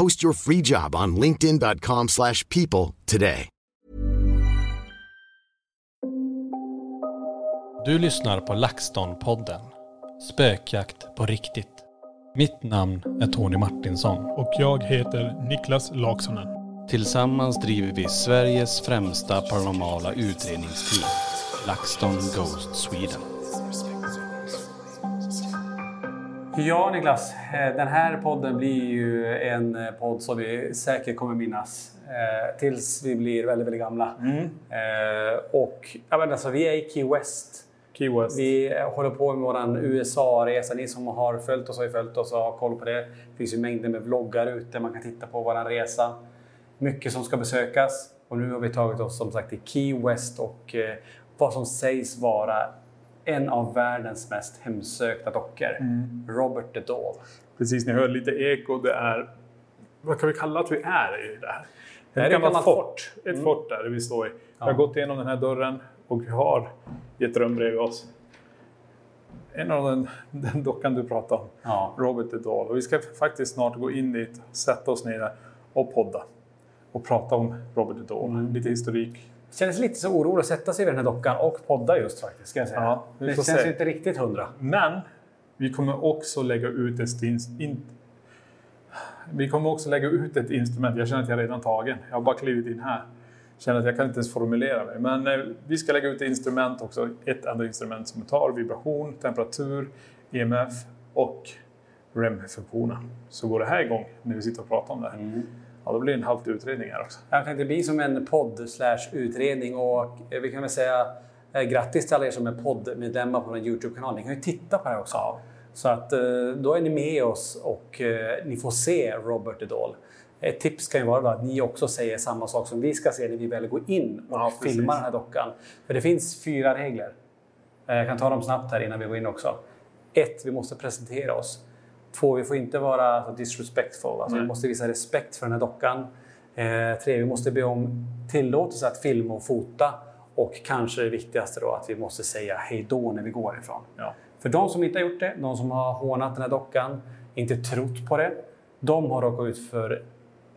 Post your free job on linkedin.com/people slash people today. Du lyssnar på LaxTon-podden. Spökjakt på riktigt. Mitt namn är Tony Martinsson. Och jag heter Niklas Laksonen. Tillsammans driver vi Sveriges främsta paranormala utredningsteam. LaxTon Ghost Sweden. Ja, Niklas. eh, Den här podden blir ju en eh, podd som vi säkert kommer minnas eh, tills vi blir väldigt, väldigt gamla. Eh, och ja, men alltså, vi är i Key West. Key West. Vi eh, håller på med vår USA-resa. Ni som har följt oss har ju följt oss och har koll på det. Det finns ju mängder med vloggar ute. Man kan titta på vår resa. Mycket som ska besökas. Och nu har vi tagit oss som sagt till Key West och eh, vad som sägs vara en av världens mest hemsökta dockor. Robert the Doll. Precis, ni hör lite eko. Det är... Vad kan vi kalla att vi är i det här? Det är Ett gammalt gammalt fort. Ett Mm. fort där vi står i. Vi har Ja. gått igenom den här dörren och vi har ett rum bredvid oss. En av den, den dockan du pratade om. Ja. Robert the Doll. Och vi ska faktiskt snart gå in dit, sätta oss ner och podda. Och prata om Robert the Doll. Mm. Lite historik. Kändes lite så oroligt att sätta sig vid den här dockan och podda just faktiskt. Ska jag säga. Ja, det känns se. inte riktigt hundra. Men vi kommer också lägga ut ett in, Vi kommer också lägga ut ett instrument. Jag känner att jag redan tagen. Jag har bara klivit in här. Känner att jag kan inte ens formulera mig. Men eh, vi ska lägga ut ett instrument också. Ett enda instrument som tar vibration, temperatur, EMF och REM-funktionen. Så går det här igång när vi sitter och pratar om det här. Ja, då blir det en halv utredning här också. Jag tänkte bli som en podd slash utredning och eh, vi kan väl säga eh, grattis till alla er som är poddmedlemmar på den Youtube-kanalen. Ni kan ju titta på det här också. Så att eh, då är ni med oss och ni får se Robert Doll. Ett tips kan ju vara att ni också säger samma sak som vi ska se när vi väl går in och Ja, filmar den här dockan. För det finns fyra regler. Jag kan ta dem snabbt här innan vi går in också. Ett, vi måste presentera oss. Två, vi får inte vara så disrespectful. Alltså, vi måste visa respekt för den här dockan. Eh, tre, vi måste be om tillåtelse att filma och fota. Och kanske det viktigaste då, att vi måste säga hej då när vi går ifrån. Ja. För de som inte har gjort det, de som har hånat den här dockan, inte trott på det, de har råkat ut för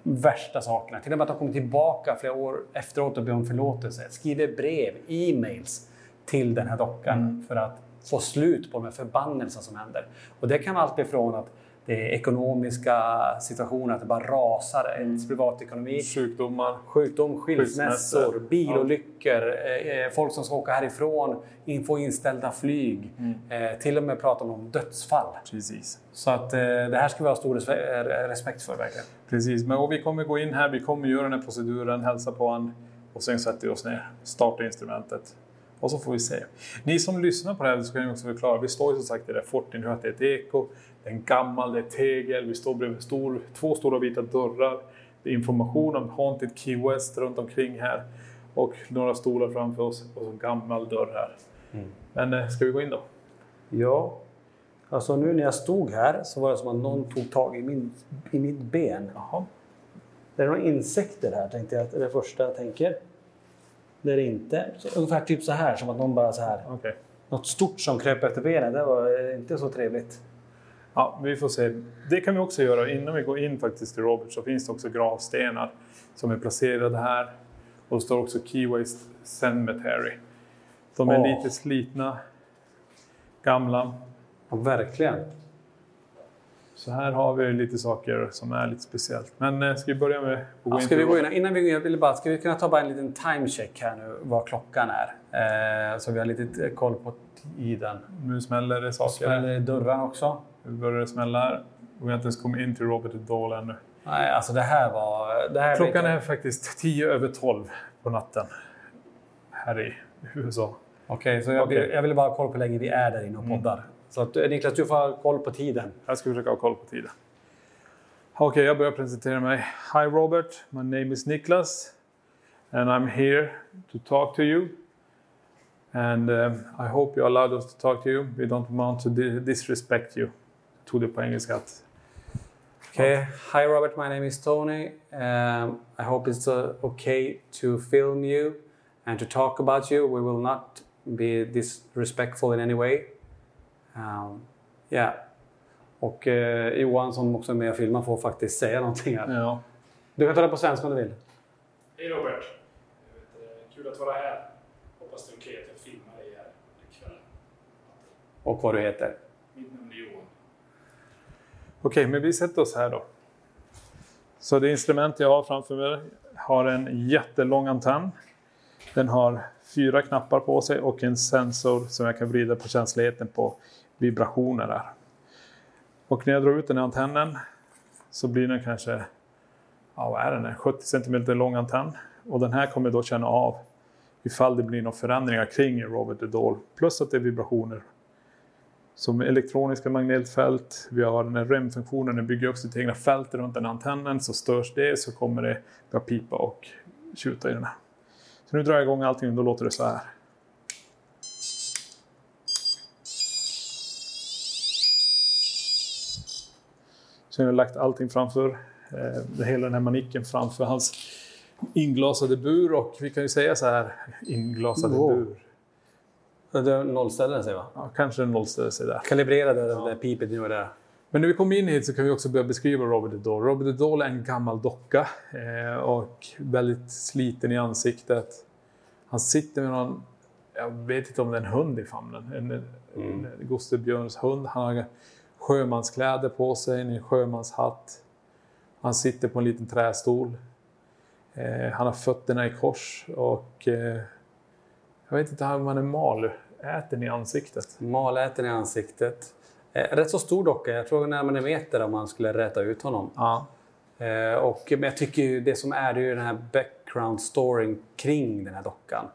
värsta sakerna. Till och med att de kommer tillbaka flera år efteråt och ber om förlåtelse. Skriver brev, e-mails till den här dockan för att få slut på de här förbannelserna som händer. Och det kan vara allt ifrån att det är ekonomiska situationer, att det bara rasar, ens privatekonomi, Sjukdomar. sjukdom, skilsmässor, Skilsmässor. bilolyckor, eh, folk som ska åka härifrån, få inställda flyg, eh, till och med prata om dödsfall. Precis. Så att eh, det här ska vi ha stor respe- eh, respekt för verkligen. Precis, men och vi kommer gå in här, vi kommer göra den här proceduren, hälsa på han och sen sätter vi oss ner, startar instrumentet och så får vi se. Ni som lyssnar på det här så kan jag också förklara, vi står ju som sagt i det där att det är ett eko, det är en gammal, det är tegel, vi står bredvid stor, två stora vita dörrar, det är information om Haunted Key West runt omkring här och några stolar framför oss och så en gammal dörr här. Men eh, ska vi gå in då? Ja. Alltså nu när jag stod här så var det som att någon tog tag i, min, i mitt ben. Jaha. Det är några insekter här tänkte jag. Det är det första jag tänker. Det är det inte. Så, ungefär typ så här som att någon bara så här. Okej. Något stort som kröp efter benen. Det var eh, inte så trevligt. Ja, vi får se. Det kan vi också göra. Innan vi går in faktiskt till Robert så finns det också gravstenar som är placerade här. Och det står också Key West Cemetery. De är Åh. lite slitna, gamla. Ja, verkligen. Så här har vi lite saker som är lite speciellt. Men eh, ska vi börja med att gå Ja, in ska vi gå in, innan vi går in, jag ville bara, ska vi kunna ta bara en liten timecheck här nu vad klockan är? Eh, så vi har lite eh, koll på tiden. Nu smäller det saker. Smäller det i dörren också? Nu börjar det smälla här. Och vi har inte ens kommit in till Robert Dahl ännu. Nej, alltså det här var... Det här Klockan är faktiskt 10 över 12 på natten. Här i USA. Okej, så jag, vill, jag ville bara ha koll på hur länge vi är där inne och poddar. Så att, eh, Niklas, du får ha koll på tiden. Jag ska försöka ha koll på tiden. Okej, jag börjar presentera mig. Hi Robert, my name is Niklas. And I'm here to talk to you. And um, I hope you allowed us to talk to you. We don't want to di- disrespect you. Tog det på engelska. Okay. Hi, Robert. My name is Tony. Um, I hope it's uh, okay to film you and to talk about you. We will not be disrespectful in any way. Um, yeah. Och eh, Johan som också är med och filmar får faktiskt säga någonting här. Ja. Du kan ta det på svenska om du vill. Hej Robert! Vet, eh, kul att vara här. Hoppas det är okej att jag filmar dig här ikväll. Och vad du heter. Mitt namn är Johan. Okej, men vi sätter oss här då. Så det instrument jag har framför mig har en jättelång antenn. Den har fyra knappar på sig och en sensor som jag kan vrida på känsligheten på vibrationer där. Och när jag drar ut den här antennen så blir den kanske, ja vad är den, En 70 cm lång antenn. Och den här kommer då känna av ifall det blir några förändringar kring Robert the Plus att det är vibrationer som elektroniska magnetfält. Vi har den här REM-funktionen, den bygger upp sitt egna fält runt den här antennen. Så störs det så kommer det börja pipa och tjuta i den här. Så nu drar jag igång allting och då låter det så här. Så jag har lagt allting framför, eh, hela den här manicken framför hans inglasade bur och vi kan ju säga så här, inglasade Wow. bur. Du nollställer den sig va? Ja, kanske den nollställer sig där. Kalibrerade det där pipet nu och där. Men när vi kommer in hit så kan vi också börja beskriva Robert the Doll. Robert the Doll är en gammal docka eh, och väldigt sliten i ansiktet. Han sitter med någon, jag vet inte om det är en hund i famnen, en, en Gustav Björns hund. Han har sjömanskläder på sig, en sjömanshatt. Han sitter på en liten trästol. Eh, han har fötterna i kors och eh, jag vet inte om han är mal, äter ni i ansiktet? Maläten i ansiktet. Eh, rätt så stor docka. Jag tror närmare en meter om man skulle räta ut honom. Ja. Eh, och, men jag tycker ju det som är, det är ju den här background storyn kring den här dockan.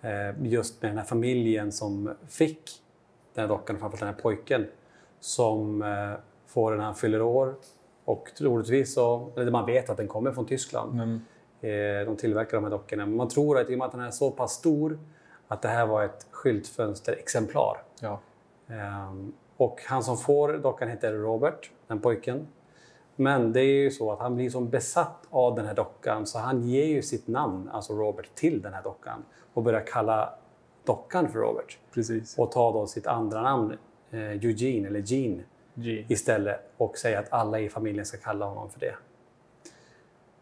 Eh, just med den här familjen som fick den här dockan, framförallt den här pojken. Som eh, får den han fyller år. Och troligtvis så, eller man vet att den kommer från Tyskland. Eh, de tillverkar de här dockorna. Men man tror att i och med att den är så pass stor att det här var ett skyltfönsterexemplar. ja. Ehm, och han som får dockan heter Robert, den pojken. Men det är ju så att han blir som besatt av den här dockan så han ger ju sitt namn, alltså Robert, till den här dockan. Och börjar kalla dockan för Robert. Precis. Och tar då sitt andra namn, Eugene, eller Gene, G. istället. Och säger att alla i familjen ska kalla honom för det.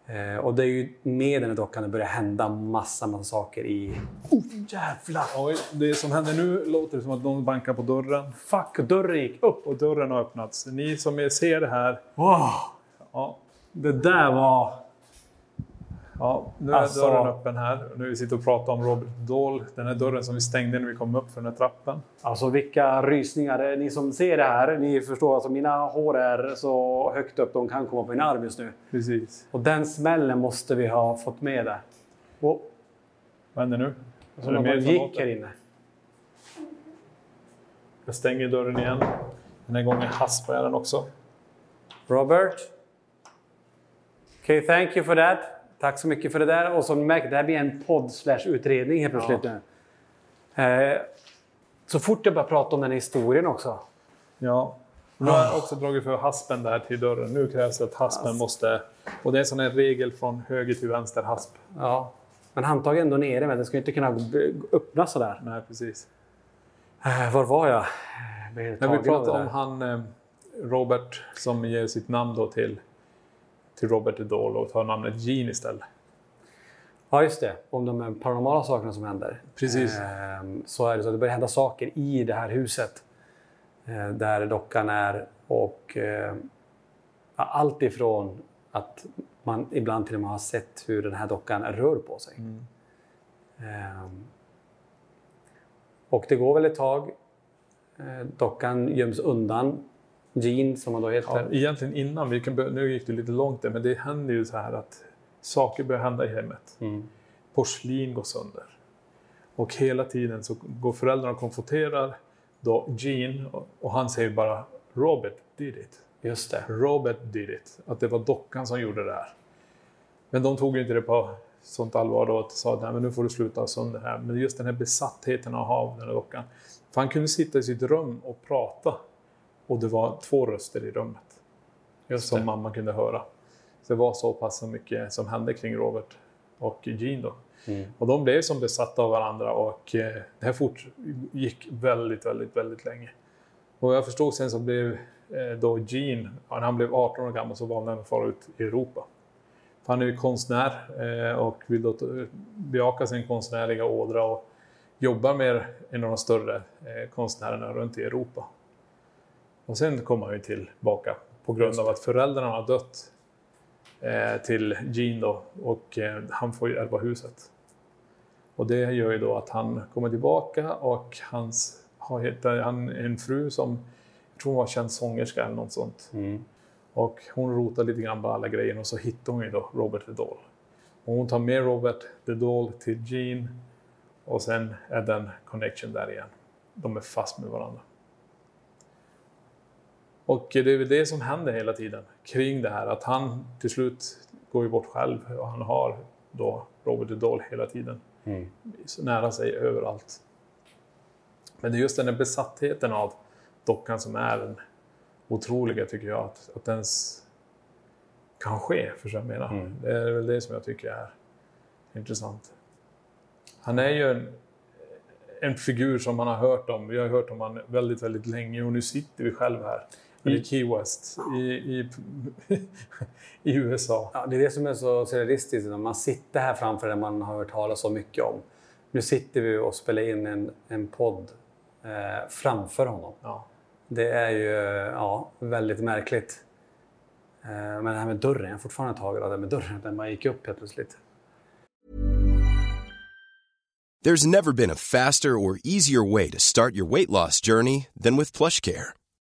Eh, och det är ju med den här dockan det börjar hända massa, massa saker i... Oh jävlar! Oj, det som händer nu låter det som att någon bankar på dörren. Fuck, dörren gick upp! Och dörren har öppnats. Ni som ser det här. Wow! Ja, Det där var... ja nu är Alltså- dörren öppen här. Nu vi sitter och pratar om Robert Dahl. Den här dörren som vi stängde när vi kom upp för den här trappan. Alltså vilka rysningar. Ni som ser det här, ni förstår alltså mina hår är så högt upp de kan komma på min arm just nu. Precis. Och den smällen måste vi ha fått med där. Och, Vad händer nu? så Är det mer gick låter? här inne. Jag stänger dörren igen. Den här gången haspar jag den också. Robert? Okay, thank you for that. Tack så mycket för det där. Och som ni märker, det här blir en podd slash utredning helt plötsligt nu. Eh, Så fort jag börjar prata om den historien också. Ja. Nu har jag också dragit för haspen där till dörren. Nu krävs det att haspen måste... Och det är en sån här regel från höger till vänster hasp. Ja. Men handtaget ändå nere, men den ska inte kunna öppnas sådär. Nej, precis. Eh, var var jag? När vi det om han eh, Robert som ger sitt namn då till, till Robert Idol och tar namnet Gene istället. Ja, just det. Om de paranormala sakerna som händer. Precis. Ehm, så är det så att det börjar hända saker i det här huset. eh, Där dockan är. Och eh, allt ifrån att man ibland till och med har sett hur den här dockan rör på sig. Ehm, och det går väl ett tag. Eh, Dockan göms undan. Jean, som han då heter. Ja, egentligen innan, vi kan börja, nu gick det lite långt där, men det händer ju så här att saker börjar hända i hemmet. Mm. Porslin går sönder. Och hela tiden så går föräldrarna och konfronterar då Gene och, han säger bara Robert did it. Just det. Robert did it. Att det var dockan som gjorde det här. Men de tog inte det på sånt allvar då att sa att Nej, men nu får du sluta sönder här. Men just den här besattheten av den här dockan. För han kunde sitta i sitt rum och prata. Och det var två röster i rummet. Just som det. mamma kunde höra. Så det var så pass mycket som hände kring Robert och Gene då. Mm. Och de blev som besatta av varandra och eh, det här fort gick väldigt, väldigt, väldigt länge. Och jag förstod sen så blev eh, då ja, när han blev 18 år gammal så valde han att fara ut i Europa. För han är ju konstnär eh, och vill då bejaka sin konstnärliga ådra och jobbar med en av de större konstnärerna runt i Europa. Och sen kom han ju tillbaka på grund av att föräldrarna har dött eh, till Gene då och eh, han får ju ärva huset. Och det gör ju då att han kommer tillbaka och hans, har hittat han en fru som jag tror hon var känd sångerska eller något sånt. Mm. Och hon rotar lite grann på alla grejer och så hittar hon ju då Robert the Doll. Och hon tar med Robert the Doll till Gene och sen är den connection där igen. De är fast med varandra. Och det är väl det som händer hela tiden kring det här att han till slut går ju bort själv och han har då Robert Doll hela tiden Mm. nära sig överallt. Men det är just den här besattheten av dockan som är den otroliga tycker jag att, att ens kan ske. För jag menar. Mm. Det är väl det som jag tycker är intressant. Han är ju en, en figur som man har hört om. Vi har hört om han väldigt, väldigt länge och nu sitter vi själv här i Key West i, i, i USA. Ja, det är det som är så surrealistiskt. när Man sitter här framför det man har hört talas så mycket om. Nu sitter vi och spelar in en, en podd eh, framför honom. Ja. Det är ju ja, väldigt märkligt. Eh, men det här med dörren, jag har fortfarande tagit av det med dörren. Den bara gick upp helt plötsligt. There's never been a faster or easier way to start your weight loss journey than with PlushCare.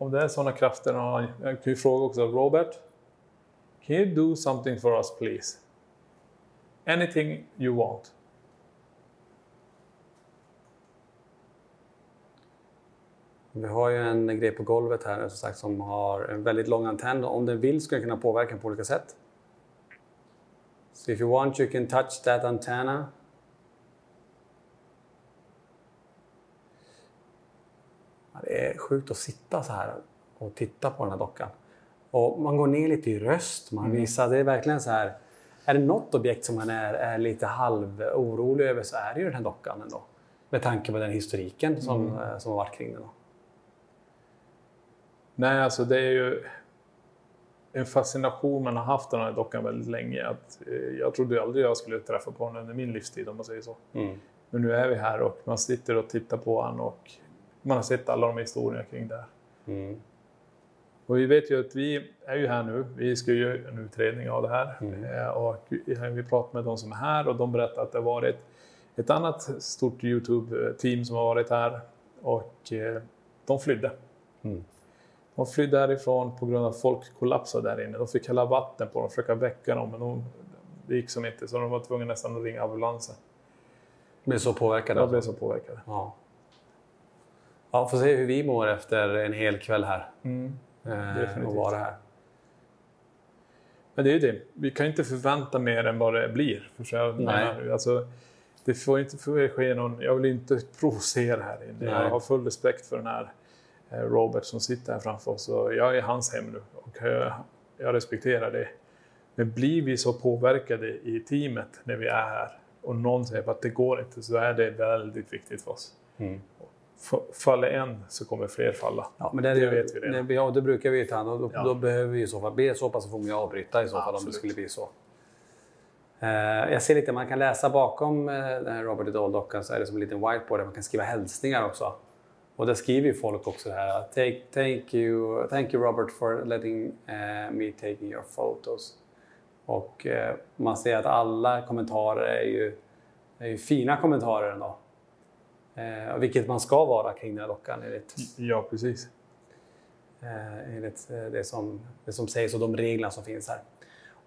om det är sådana krafter, jag kan ju fråga också Robert. Can you do something for us please? Anything you want. Vi har ju en grej på golvet här som sagt som har en väldigt lång antenn. Om den vill skulle den kunna påverka på olika sätt. So if you want you can touch that antenna. Ja, Det är sjukt att sitta så här och titta på den här dockan. Och man går ner lite i röst. Man visar, det är verkligen så här. Är det något objekt som man är, är lite halv orolig över så är det ju den här dockan ändå. Med tanke på den historiken som, Mm. eh, som har varit kring den. då. Nej, alltså det är ju en fascination man har haft den här dockan väldigt länge. Att, eh, jag trodde aldrig jag skulle träffa på den under min livstid om man säger så. Mm. Men nu är vi här och man sitter och tittar på han och man har sett alla de historierna kring det här. Mm. Och vi vet ju att vi är ju här nu. Vi ska ju göra en utredning av det här. Mm. Eh, Och vi, pratar med de som är här och de berättar att det har varit ett annat stort Youtube-team som har varit här och eh, de flydde. Mm. De flydde härifrån på grund av att folk kollapsade där inne. De fick hälla vatten på dem, försöka väcka dem, men de, det gick som inte. Så de var tvungna nästan att ringa ambulansen. Blev så påverkade? De blev alltså? så påverkade. Ja. Ja, får se hur vi mår efter en hel kväll här. Mm. Eh, och vara här. Men det är ju det. Vi kan inte förvänta mer än vad det blir. För så Nej. Alltså, det får inte får ske någon... Jag vill inte provocera här inne. Nej. Jag har full respekt för den här eh, Robert som sitter här framför oss. Och jag är hans hem nu och eh, jag respekterar det. Men blir vi så påverkade i teamet när vi är här och någon säger att det går inte så är det väldigt viktigt för oss. Mm. Faller en så kommer fler falla. Ja, men det, det vet vi redan. Ja, det brukar vi ju ta om. Då, Ja. då behöver vi i så fall, det så pass får vi avbryta i så fall om det Absolut. skulle bli så. Eh, jag ser lite, man kan läsa bakom eh, den här Robert Idol-dockan så är det som en liten whiteboard där man kan skriva hälsningar också. Och där skriver ju folk också det här. Take, thank, you, thank you Robert for letting eh, me taking your photos. Och man ser att alla kommentarer är ju, är ju fina kommentarer ändå. Eh, vilket man ska vara kring den här dockan enligt Ja, precis. eh, enligt eh, det som, det som sägs och de reglerna som finns här.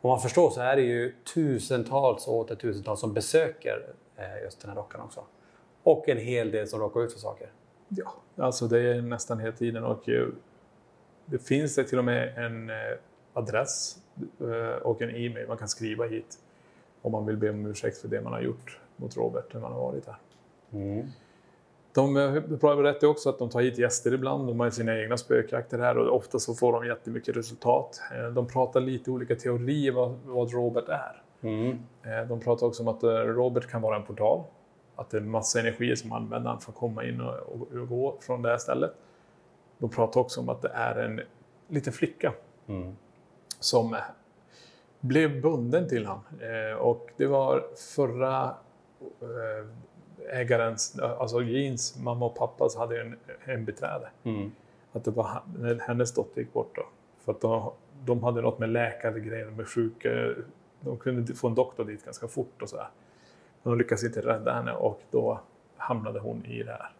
Om man förstår så är det ju tusentals och åter tusentals som besöker eh, just den här dockan också. Och en hel del som råkar ut för saker. Ja, alltså det är nästan hela tiden. Och eh, det finns det till och med en eh, adress och en e-mail man kan skriva hit om man vill be om ursäkt för det man har gjort mot Robert när man har varit här. De berättar också att de tar hit gäster ibland. De har sina egna spökjakter här och ofta så får de jättemycket resultat. Eh, De pratar lite olika teorier vad, vad Robert är. Eh, De pratar också om att eh, Robert kan vara en portal. Att det är massa energier som för att komma in och, och, och gå från det här stället. De pratar också om att det är en liten flicka som eh, blev bunden till han. Eh, och det var förra ägarens, alltså Jeans mamma och pappa så hade ju en hembiträde. Att det var när hennes dotter gick bort då. För att de, de hade något med läkargrejer, med sjuka... De kunde få en doktor dit ganska fort och sådär. Men de lyckades inte rädda henne och då hamnade hon i det här.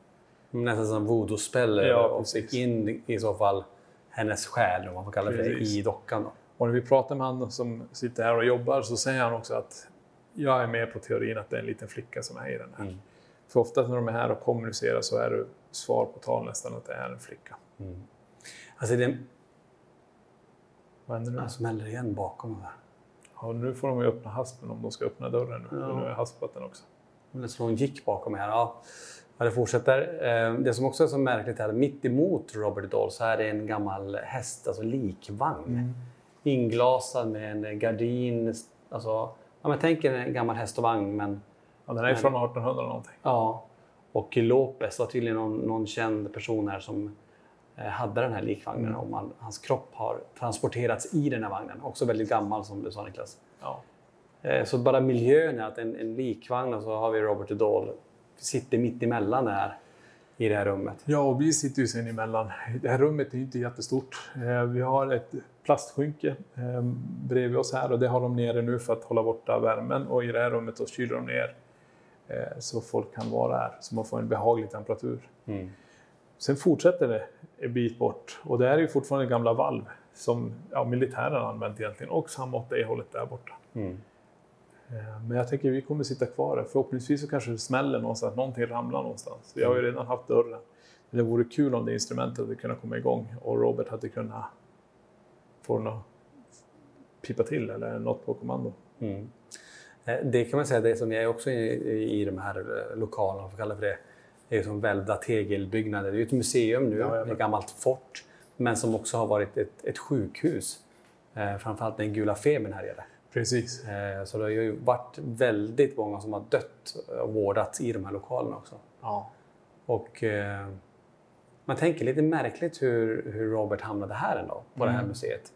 Nästan som voodoo-spel Ja, och fick in i så fall hennes själ, om man får kalla det, Precis. i dockan. Då. Och när vi pratar med han som sitter här och jobbar så säger han också att jag är med på teorin att det är en liten flicka som är i den här. För ofta när de är här och kommunicerar så är det svar på tal nästan att det är en flicka. Alltså det Vad händer nu? alltså, smäller igen bakom här. Ja, nu får de ju öppna haspen om de ska öppna dörren nu. För nu jag haspat den också. Det som hon gick bakom mig här. Ja. Ja, det fortsätter. Eh, Det som också är så märkligt är att mitt emot Robert Doll så är det en gammal häst, alltså likvagn. Inglasad med en gardin. Alltså, ja, men tänk er en gammal häst och vagn men Ja, den är från 1800 någonting. Ja, och Lopez var tydligen någon, någon känd person här som eh, hade den här likvagnen och man, hans kropp har transporterats i den här vagnen. Också väldigt gammal som du sa Niklas. Ja. Eh, så bara miljön är att en, en likvagn och så har vi Robert Idol sitter mitt emellan där i det här rummet. Ja, och vi sitter ju sen emellan. Det här rummet är inte jättestort. Eh, Vi har ett plastskynke eh, bredvid oss här och det har de nere nu för att hålla borta värmen. Och i det här rummet så kyler de ner eh, så folk kan vara här, så man får en behaglig temperatur. Sen fortsätter det en bit bort och det är ju fortfarande gamla valv som ja, militären använt egentligen och samma åt det hållet där borta. Eh, Men jag tänker vi kommer sitta kvar här. Förhoppningsvis så kanske det smäller någonstans, någonting ramlar någonstans. Vi har ju redan haft dörren. Men det vore kul om det instrumentet hade kunnat komma igång och Robert hade kunnat få den att pipa till eller något på kommando. Eh, Det kan man säga, det som är också i, i, de här eh, lokalerna, om man kalla för det, är ju som välvda tegelbyggnader. Det är ju ett museum nu, Ja, ja, ett gammalt fort, men som också har varit ett, ett sjukhus. Eh, framförallt den gula febern härjade. Precis. Eh, så det har ju varit väldigt många som har dött och vårdats i de här lokalerna också. Ja. Och eh, man tänker lite märkligt hur, hur Robert hamnade här ändå, på det här Mm. museet.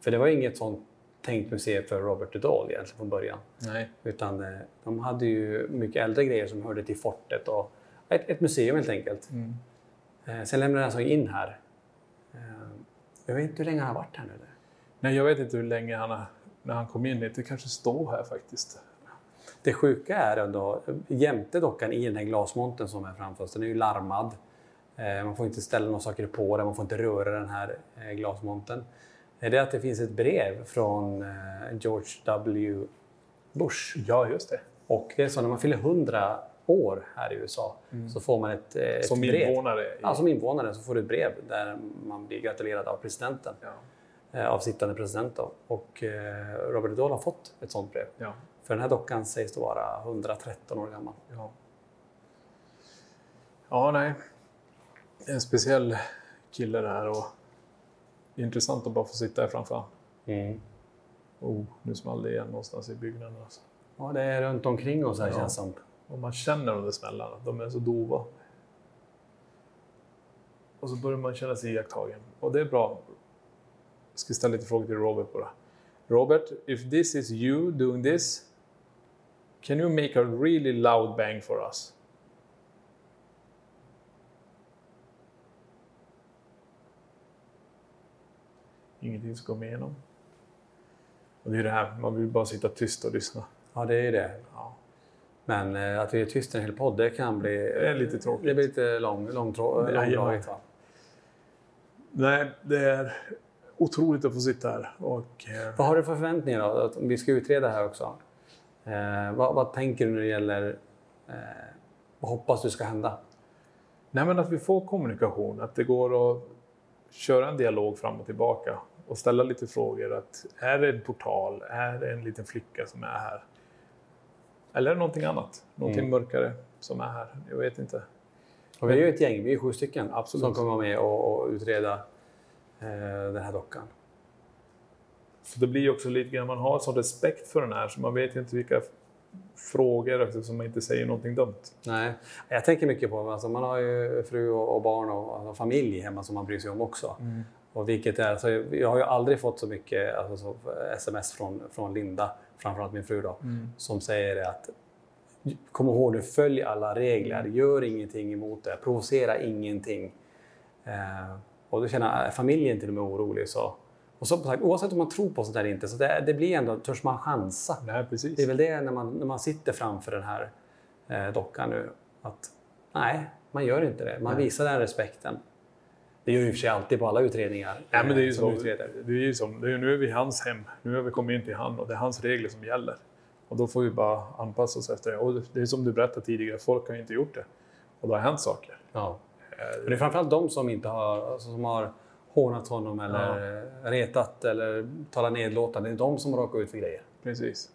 För det var inget sånt tänkt museum för Robert Dudall egentligen från början. Nej. Utan eh, de hade ju mycket äldre grejer som hörde till fortet och ett, ett museum helt enkelt. Mm. Eh, sen lämnade han sig in här. Jag vet inte hur länge han har varit här nu. Nej, jag vet inte hur länge han har, när han kom in. Det kanske står här faktiskt. Det sjuka är ändå, jämte dockan i den här glasmonten som är framför oss, den är ju larmad. Eh, Man får inte ställa några saker på den, man får inte röra den här eh, glasmonten. Eh, Det är att det finns ett brev från George W. Bush. Ja, just det. Och det är så när man fyller 100 år här i USA så får man ett, ett Som brev. invånare i- Ja, som invånare så får du ett brev där man blir gratulerad av presidenten. Eh, Av sittande president då. Och eh, Robert Dole har fått ett sånt brev. Ja. För den här dockan sägs då vara 113 år gammal. Ja. Ja, nej. En speciell kille det här och intressant att bara få sitta här framför honom. Mm. Oh, nu small det igen någonstans i byggnaden. Alltså. Ja, det är runt omkring oss här Ja. känns som. Och man känner de där smällarna, de är så dova. Och så börjar man känna sig iakttagen. Och det är bra. Jag ska ställa lite frågor till Robert bara. Robert, if this is you doing this, can you make a really loud bang for us? Ingenting som kommer igenom. Och det är det här, man vill bara sitta tyst och lyssna. Ja, det är det. Ja. Men eh, att vi är tysta en hel podd, det kan bli... Det är lite tråkigt. Det blir lite lång, lång, Jajamän. långdraget. Nej, det är otroligt att få sitta här. Och, eh, Vad har du för förväntningar då? Att vi ska utreda här också. Eh, vad, vad tänker du när det gäller... Eh, vad hoppas du ska hända? nej, men att vi får kommunikation, att det går att köra en dialog fram och tillbaka och ställa lite frågor. Att, är det en portal? Är det en liten flicka som är här? Eller är det någonting annat? Någonting Mm. mörkare som är här? Jag vet inte. Och vi är ju ett gäng, vi är sju stycken Absolut. som kommer vara med och, och utreda den här dockan. Så det blir också lite grann, man har sån respekt för den här så man vet ju inte vilka frågor eftersom man inte säger någonting dumt. Nej, jag tänker mycket på alltså man har ju fru och, barn och alltså familj hemma som man bryr sig om också. Och vilket är, alltså, jag har ju aldrig fått så mycket alltså, så, sms från, från Linda, framförallt min fru då, som säger att kom ihåg nu, följ alla regler, gör ingenting emot det, provocera ingenting. Eh, och då känner jag, familjen till och med orolig så och så, sagt, oavsett om man tror på sånt eller inte, så det, det blir ändå, törs man chansa? Nej, precis. Det är väl det när man, när man sitter framför den här eh, dockan nu. Att nej, man gör inte det. Man visar den respekten. Det gör ju i och för sig alltid på alla utredningar. Ja, men det är ju eh, som utreder. det är ju som, det är, nu är vi i hans hem. Nu har vi kommit in till han och det är hans regler som gäller. Och då får vi bara anpassa oss efter det. Och det- det är som du berättade tidigare, folk har ju inte gjort det. Och det har hänt saker. Ja. Men det är framförallt de som inte har, alltså, som har hånat honom eller eh, retat eller talat nedlåtande. Det är de som råkar ut för grejer. Precis.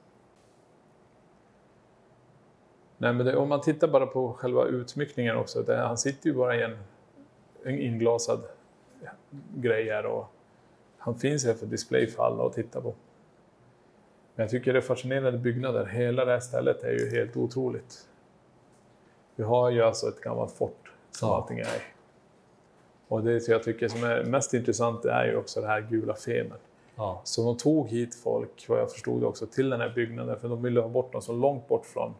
Nej, men det, om man tittar bara på själva utsmyckningen också. Det, han sitter ju bara i en, en inglasad grej här och han finns här för display för alla att titta på. Men jag tycker det är fascinerande byggnader. Hela det här stället är ju helt otroligt. Vi har ju alltså ett gammalt fort som Ja. allting är i. Och det jag tycker som är mest intressant är ju också det här gula femen. Ja. Så de tog hit folk, vad jag förstod det också, till den här byggnaden för de ville ha bort dem så långt bort från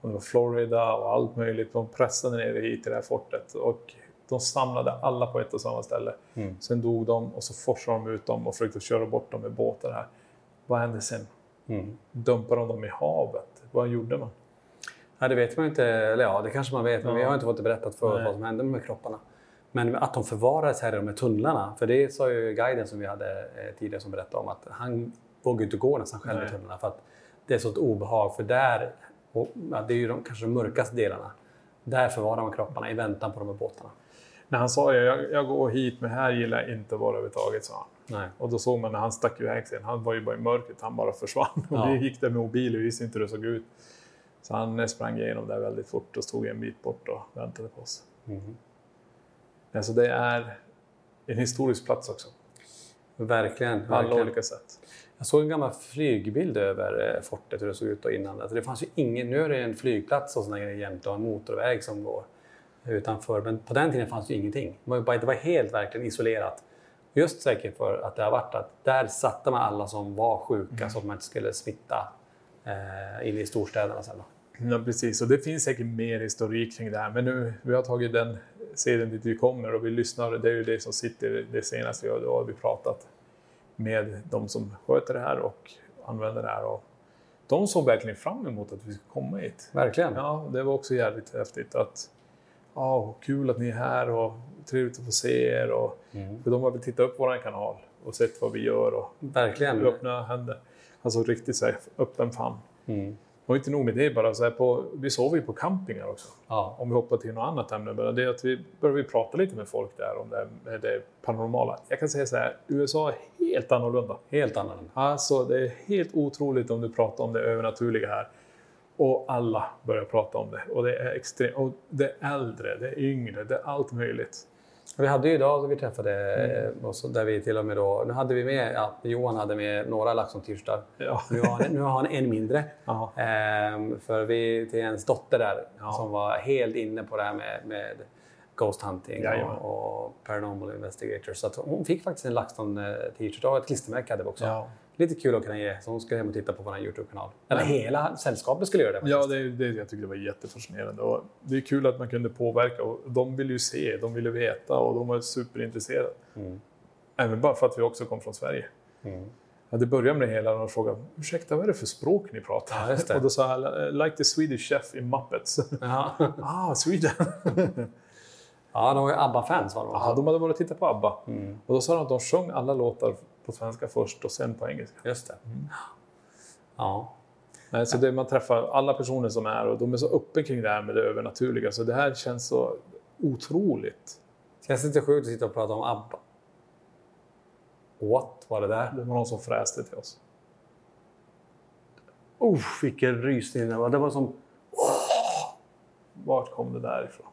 om det var Florida och allt möjligt. De pressade ner det hit till det här fortet och de samlade alla på ett och samma ställe. Mm. Sen dog de och så forsade de ut dem och försökte köra bort dem med båtar här. Vad hände sen? Mm. Dumpade de dem i havet? Vad gjorde man? Ja, det vet man inte. Eller ja, det kanske man vet, men Ja. vi har inte fått det berättat för Nej. vad som hände med kropparna. Men att de förvarades här i de här tunnlarna, för det sa ju guiden som vi hade eh, tidigare som berättade om att han vågade inte gå nästan själv i tunnlarna för att det är så ett obehag. För där, och, ja, det är ju de, kanske de mörkaste delarna, där förvarar man kropparna i väntan på de här båtarna. När han sa jag, jag går hit men här gillar jag inte att vara överhuvudtaget, sa han. Nej. Och då såg man när han stack iväg sen, han var ju bara i mörkret, han bara försvann. Och Ja. vi gick där med mobil och visste inte hur det såg ut. Så han eh, sprang igenom där väldigt fort och stod en bit bort och väntade på oss. Mhm. Alltså det är en historisk plats också. Verkligen. På alla verkligen. olika sätt. Jag såg en gammal flygbild över eh, fortet, hur det såg ut då innan. Alltså det fanns ju ingen, nu är det en flygplats och sådana grejer jämte och en motorväg som går utanför. Men på den tiden fanns det ju ingenting. Det var, bara, det var helt verkligen isolerat. Just säkert för att det har varit att där satte man alla som var sjuka Mm. så att man inte skulle smitta eh, in i storstäderna sen. Då. Ja, precis. Och det finns säkert mer historik kring det här. Men nu, vi har tagit den serien dit vi kommer och vi lyssnar. Det är ju det som sitter det senaste vi har, då har vi pratat med de som sköter det här och använder det här. Och de såg verkligen fram emot att vi skulle komma hit. Verkligen. Ja, det var också jävligt häftigt. Att, ja, kul att ni är här och trevligt att få se er. Och, För de har väl tittat upp vår kanal och sett vad vi gör. Och Verkligen. öppna händer. Alltså riktigt så här, öppen famn. Mm. Och inte nog med det, bara så på, vi sover ju på campingar också. Ja. Om vi hoppar till något annat ämne. Bara det är att vi börjar prata lite med folk där om det, med det paranormala. Jag kan säga så här, USA är helt annorlunda. Helt annorlunda. Alltså det är helt otroligt om du pratar om det övernaturliga här. Och alla börjar prata om det. Och det är extremt. Och det är äldre, det är yngre, det är allt möjligt. Vi hade ju idag då vi träffade, Mm. eh, så där vi till och med då, nu hade vi med, ja, Johan hade med några LaxTon-t-shirtar. Ja. Nu, har han, nu har han en mindre. Ja. Ehm, för vi, till ens dotter där, Ja. som var helt inne på det här med, med Ghost Hunting Jajamän. och, och Paranormal Investigators. Så hon fick faktiskt en LaxTon-t-shirt och ett klistermärke hade vi också. Ja. Lite kul att kunna ge, så hon ska hem och titta på vår YouTube-kanal. Eller hela sällskapet skulle göra det. Ja, faktiskt. det, det, jag tyckte det var jättefascinerande. Och det är kul att man kunde påverka. Och de ville ju se, de ville veta och de var superintresserade. Även bara för att vi också kom från Sverige. Ja, det började med det hela när de frågade ursäkta, vad är det för språk ni pratar? Ja. Och då sa jag like the Swedish chef in Muppets. Ja. ah, Sweden! ja, de var ju ABBA-fans var de. Ja, de hade varit och tittat på ABBA. Mm. Och då sa de att de sjöng alla låtar på svenska först och sen på engelska. Just det. Mm. Ja. Nej, så det, man träffar alla personer som är och de är så öppen kring det här med det övernaturliga. Så det här känns så otroligt. Känns det inte sjukt att sitta och prata om ABBA? What var det där? Det var någon som fräste till oss. Uff, vilken rysning det var. Det var som... Vart kom det där ifrån?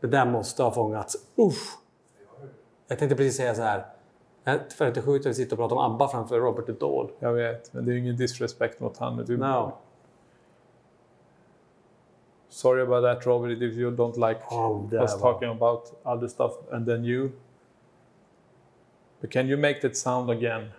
Det där måste ha fångats. Uff. Jag tänkte precis säga så här. För är sjukt att vi sitter och pratar om ABBA framför Robert Duvall. Jag vet, men det är ingen disrespect mot han. Du, No. Sorry about that Robert, if you don't like Oh, us talking about other stuff and then you. But can you make that sound again?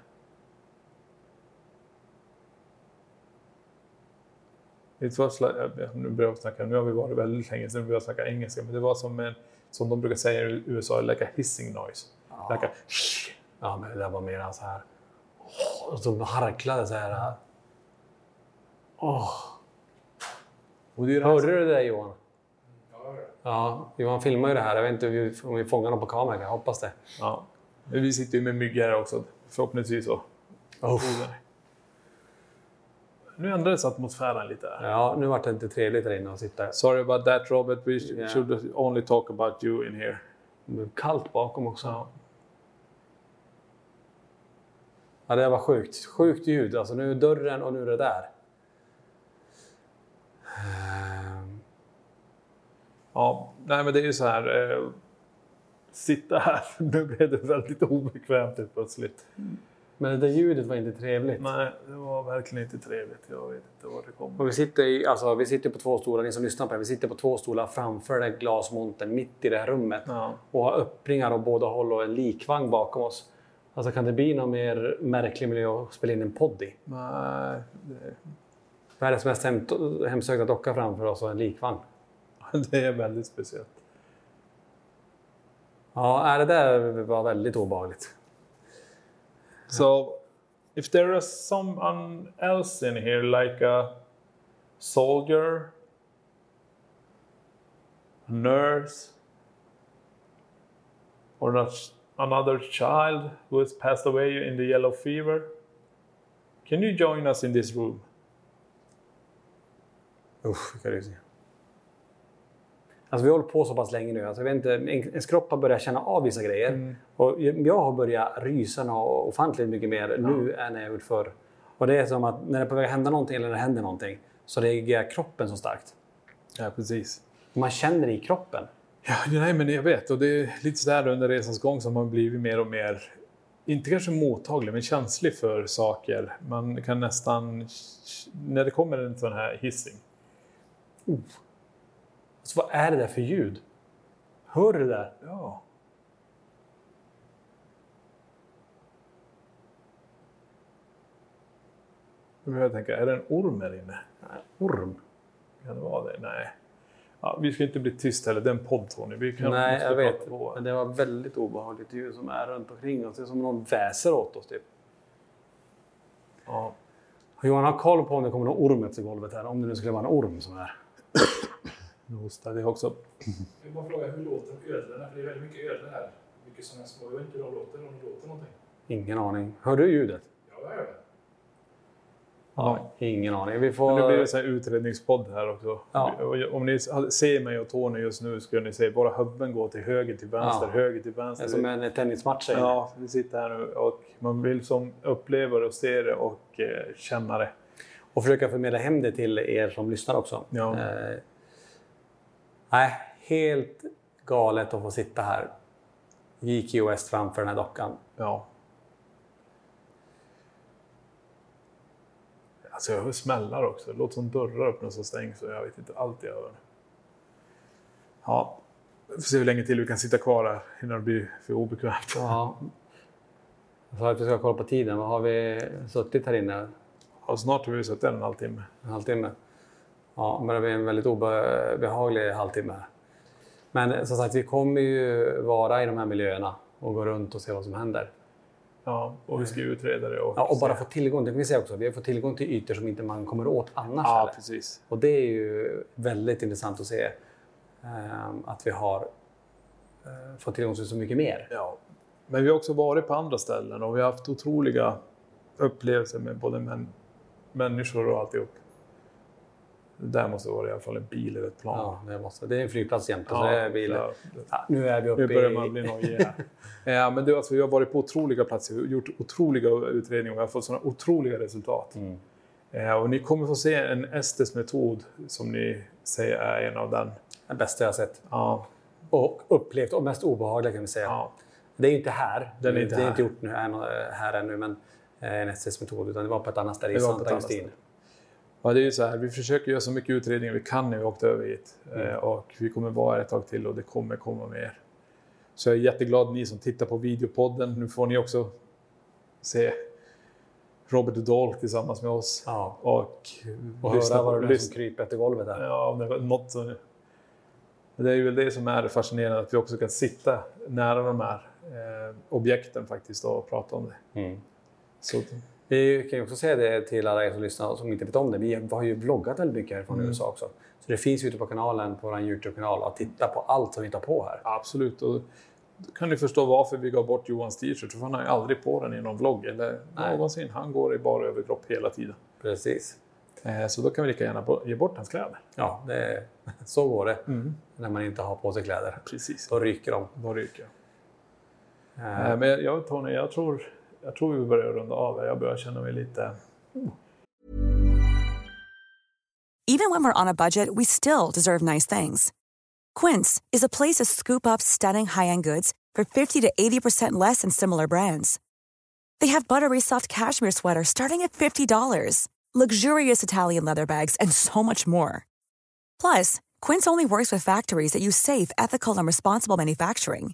It was like, nu börjar jag snacka, nu har vi varit väldigt länge sedan vi började snacka engelska, men det var som en, som de brukar säga i USA, like a hissing noise. Like a Ja, men det där var mer så här... Och så harklade så här. Åh. Är här Hörde du det där Johan? Ja, Johan filmar ju det här. Jag vet inte om vi- fångar dem på kamera. Jag hoppas det. Ja. Men vi sitter ju med myggor här också. Förhoppningsvis så. Oh. Nu ändrades atmosfären lite. Här. Ja, nu vart det inte trevligt där inne att sitta. Sorry about that Robert, we Yeah. should only talk about you in here. Det blev kallt bakom också. Ja. Ja, det var sjukt. Sjukt ljud. Alltså nu är dörren och nu är det där. Ja, nej men det är ju så här. Eh, sitta här, nu blev det väldigt obekvämt helt plötsligt. Men det där ljudet var inte trevligt. Nej, det var verkligen inte trevligt. Jag vet inte var det kom. Och vi sitter, i, alltså, vi sitter på två stolar, ni som lyssnar på det, vi sitter på två stolar framför den här glasmontern mitt i det här rummet. Ja. Och har öppningar åt båda håll och en likvagn bakom oss. Alltså kan det bli någon mer märklig miljö att spela in en podd i? Nej, det, Världens mest hem, hemsökta docka framför oss och en likvagn. det är väldigt speciellt. Ja, det där var väldigt obehagligt. So, if there is someone else in here, like a soldier, a nurse, or not another child who has passed away in the yellow fever, can you join us in this room? Usch, vilka rysningar. Alltså vi har hållit på så pass länge nu. Alltså, jag vet inte, en- ens kropp har börjat känna av vissa grejer. Och jag har börjat rysa ofantligt mycket mer nu än jag gjort förr. Och det är som att när det är på väg att hända någonting eller när det händer någonting så reagerar kroppen så starkt. Ja, precis. Man känner det i kroppen. Ja, nej, men jag vet. Och det är lite sådär under resans gång som man blivit mer och mer inte kanske mottaglig, men känslig för saker. Man kan nästan, när det kommer en sån här hissing. Oh. Alltså, vad är det där för ljud? Hör du det där? Ja. Nu börjar jag tänka, är det en orm här inne? Nej, orm? Kan det vara det? Nej. Ja, vi ska inte bli tyst heller, det är en podd Tony. Vi kan Nej, jag vet. på. Men det var väldigt obehagligt ljud som är runt omkring oss. Det är som någon väser åt oss typ. Ja. Johan har koll på om det kommer någon orm efter golvet här. Om det nu skulle vara en orm som är. Nu hostade jag också. Jag vill bara fråga, hur låter ödlorna? För det är väldigt mycket ödlor här. Mycket sådana små. Jag vet inte hur de låter, om de låter någonting. Ingen aning. Hör du ljudet? Ja, jag gör det. Ja. Ingen aning. Vi Men får... det blir en sån här utredningspodd här också. Ja. Om ni ser mig och Tony just nu skulle ni se bara hubben gå till höger till vänster, Ja. höger till Det vänster. är som en tennismatch. Ja, vi sitter här nu och man vill som uppleva det och se det och eh, känna det. Och försöka förmedla hem det till er som lyssnar också. Ja. Eh, nej, helt galet att få sitta här. JQ West framför den här dockan. Ja. Alltså jag hör smällar också. Det låter som dörrar öppnas och stängs och jag vet inte allt jag hör. Ja, vi får se hur länge till vi kan sitta kvar här innan det blir för obekvämt. Ja. Jag sa att vi ska kolla på tiden. Vad har vi suttit här inne? Ja, snart har vi suttit en halvtimme. En halvtimme? Ja, men det blir en väldigt obehaglig halvtimme. Men som sagt, vi kommer ju vara i de här miljöerna och gå runt och se vad som händer. Ja, och vi ska ju utreda det. Och, Ja, och bara få tillgång, det kan vi säga också, vi har fått tillgång till ytor som inte man kommer åt annars. Ja, precis. Och det är ju väldigt intressant att se ehm, att vi har eh, fått tillgång till så mycket mer. Ja. Men vi har också varit på andra ställen och vi har haft otroliga upplevelser med både män, människor och alltihop. Det där måste vara i alla fall en bil eller ett plan. Ja, det, måste, det är en flygplats jämt och så Ja, är det bilar. ja. Ja, nu är vi uppe Nu börjar i... man bli nojig ja, men det, alltså, vi har varit på otroliga platser, gjort otroliga utredningar och vi har fått sådana otroliga resultat. Mm. Eh, och ni kommer få se en Estes metod som ni säger är en av den. Den bästa jag har sett. Ja, Och upplevt och mest obehagliga kan vi säga. ja. Det är ju inte här. Den är inte det är här. inte gjort nu här ännu, men eh, en SS-metod. Utan det var på ett annat ställe i Det Santa ställe. Ja, det är ju så här, vi försöker göra så mycket utredningar vi kan när vi åkte över hit. Mm. Eh, och vi kommer vara här ett tag till och det kommer komma mer. Så jag är jätteglad ni som tittar på videopodden. Nu får ni också se Robert Dahl tillsammans med oss. Ja. Och, Och höra vad det är som kryper efter golvet där. Ja, det var något som... Det är ju det som är fascinerande, att vi också kan sitta nära de här eh, objekten faktiskt och prata om det. Mm. Så, Vi kan ju också säga det till alla er som lyssnar som inte vet om det. Vi har ju vloggat väldigt mycket härifrån Mm. USA också. Så det finns ute på kanalen, på vår Youtube-kanal, att titta på allt som vi tar på här. absolut. Och då kan ni förstå varför vi gav bort Johans t-shirt. För han har ju aldrig på den i någon vlogg eller Nej. någonsin. Han går i bara överkropp hela tiden. Precis. Eh, så då kan vi lika gärna ge bort hans kläder. Ja, det, så går det Mm. när man inte har på sig kläder. Precis. Då ryker de. Då ryker jag. Eh, Eh, men jag, Tony, jag tror, jag tror vi börjar runda av. Jag börjar känna mig lite... Even when we're on a budget, we still deserve nice things. Quince is a place to scoop up stunning high-end goods for 50 to 80% less than similar brands. They have buttery soft cashmere sweaters starting at $50, luxurious Italian leather bags, and so much more. Plus, Quince only works with factories that use safe, ethical, and responsible manufacturing.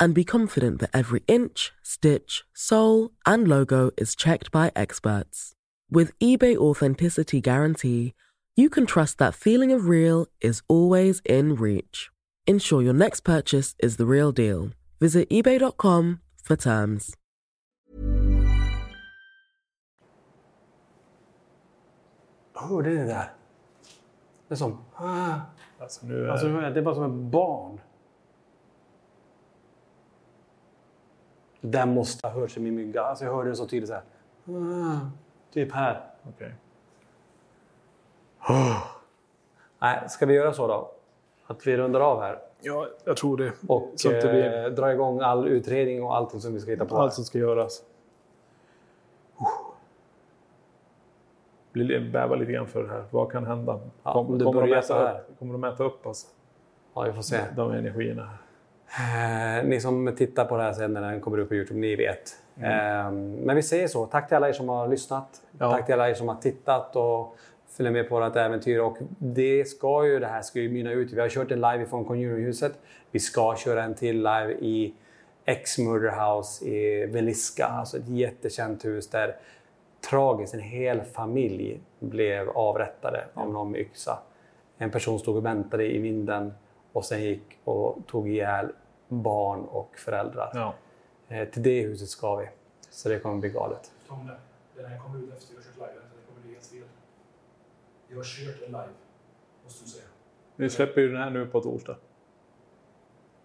and be confident that every inch, stitch, sole, and logo is checked by experts. With eBay Authenticity Guarantee, you can trust that feeling of real is always in reach. Ensure your next purchase is the real deal. Visit eBay.com for terms. Hörde ni det där? Det är som... Ah. Alltså, nu är... Alltså, det är bara som ett barn. Den måste ha hört sig min mygga. Alltså, jag hörde det så tydligt så här. Ah. Typ här. Okej. Nej, ska vi göra så då? Att vi rundar av här Ja, jag tror det. och Så att det blir eh, drar igång all utredning och allting som vi ska hitta på. allt som ska göras. Blir bävar lite grann för det här. Vad kan hända? Ja, Kom- om det kommer, de mäta här. upp, kommer de mäta upp alltså, Ja, vi får se. de energierna? Eh, ni som tittar på det här sen när den kommer upp på Youtube, ni vet. Mm. Eh, men vi säger så. Tack till alla er som har lyssnat. Ja. Tack till alla er som har tittat och följer med på vårt äventyr. Och det ska ju, det här ska ju mynna ut. Vi har kört en live från Conjuringhuset. Vi ska köra en till live i X-Murder House i Veliska. Alltså ett jättekänt hus där tragiskt en hel familj blev avrättade av någon med yxa. En person stod och väntade i vinden och sen gick och tog ihjäl barn och föräldrar. Ja. Eh, till det huset ska vi. Så det kommer bli galet. Tom det. Den här kommer ut efter vi har kört live. Det kommer bli helt fel. Vi har kört en live. Måste du säga. Vi släpper ju den här nu på torsdag.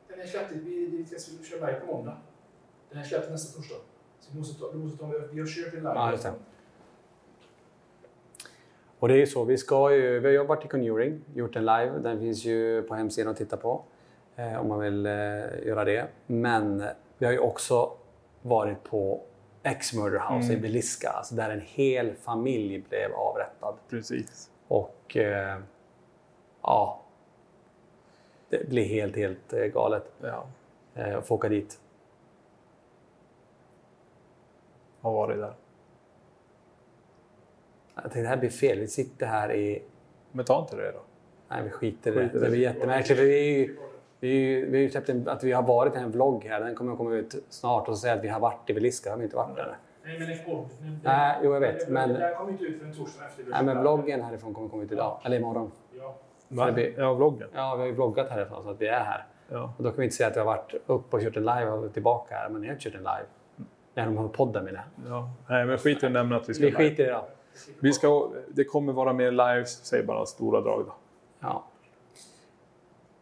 Den är släppt. Vi, vi ska köra live på måndag. Den är släppt nästa torsdag. Så vi måste ta, vi måste ta, vi har kört en live. Ja. Och det är ju så, vi ska ju, vi har jobbat i Conjuring, gjort en live. Den finns ju på hemsidan att titta på eh, om man vill eh, göra det. Men vi har ju också varit på X-Murder House Mm. i Beliska, alltså där en hel familj blev avrättad. Precis. Och eh, ja, det blir helt, helt eh, galet Ja. eh, att få åka dit. Har varit där. Jag tänkte det här blir fel, vi sitter här i Men ta inte det då. Nej, vi skiter i det. Skiter Det blir jättemärkligt. för Vi, ju- vi, vi har ju släppt en, att vi har varit i en vlogg här. Den kommer att komma ut snart och säga att vi har varit i Veliska. Har vi inte varit där? Nej, men en podd. Nej, jo, jag vet, men- Den här kommer inte ut förrän torsdagen efter. Nej, men vloggen härifrån kommer komma ut idag. Eller imorgon. Ja. Så blir, Ja, vloggen. ja, vi har ju vloggat härifrån så att vi är här. Ja. Och då kan vi inte säga att vi har varit upp och kört en live och tillbaka här. Men ni har inte kört en live. När de har podden menar jag. Ja. Nej, men skit i att nämna att vi ska Vi skiter i det. Vi ska, det kommer vara mer lives, säg bara stora drag då. Ja.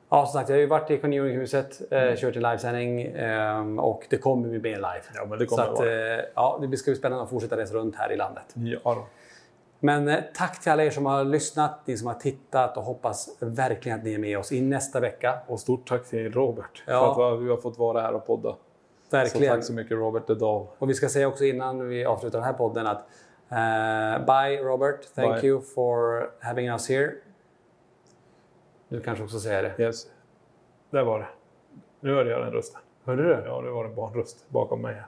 Ja, som sagt, jag har ju varit i Conjuringhuset, eh, kört en livesändning eh, och det kommer bli mer live. Ja, men det Så kommer att, det eh, ja, det ska bli spännande att fortsätta resa runt här i landet. Ja, då. Men eh, tack till alla er som har lyssnat, ni som har tittat och hoppas verkligen att ni är med oss i nästa vecka. Och stort tack till Robert Ja. för att du har fått vara här och podda. Verkligen. Så tack så mycket Robert the Dahl. Och vi ska säga också innan vi avslutar den här podden att Uh, bye Robert, thank Bye. you for having us here. Du kanske också säger det. Yes. Där var det. Nu hörde jag den rösten. Hörde du? Ja, det var en barnröst bakom mig. här.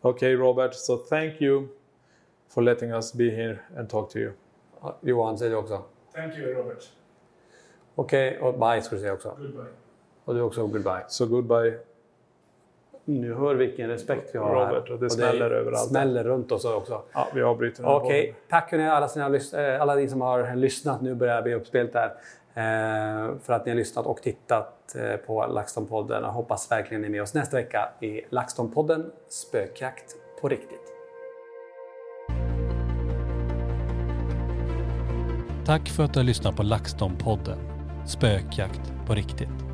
Okej Robert, so thank you for letting us be here and talk to you. Ja, Johan säger det också. Thank you, Robert. Okej, och bye ska du säga också. Goodbye. Och du också goodbye. So goodbye. Nu hör vilken respekt vi har Robert, här. och det smäller överallt. smäller runt oss också. Ja, vi avbryter den här Okej, podden. tack hörni, alla, sina, eh, alla ni som har lyssnat. Nu börjar det bli uppspelt där. Eh, för att ni har lyssnat och tittat eh, på LaxTon-podden. Jag hoppas verkligen ni är med oss nästa vecka i LaxTon-podden Spökjakt på riktigt. Tack för att du har lyssnat på LaxTon-podden Spökjakt på riktigt.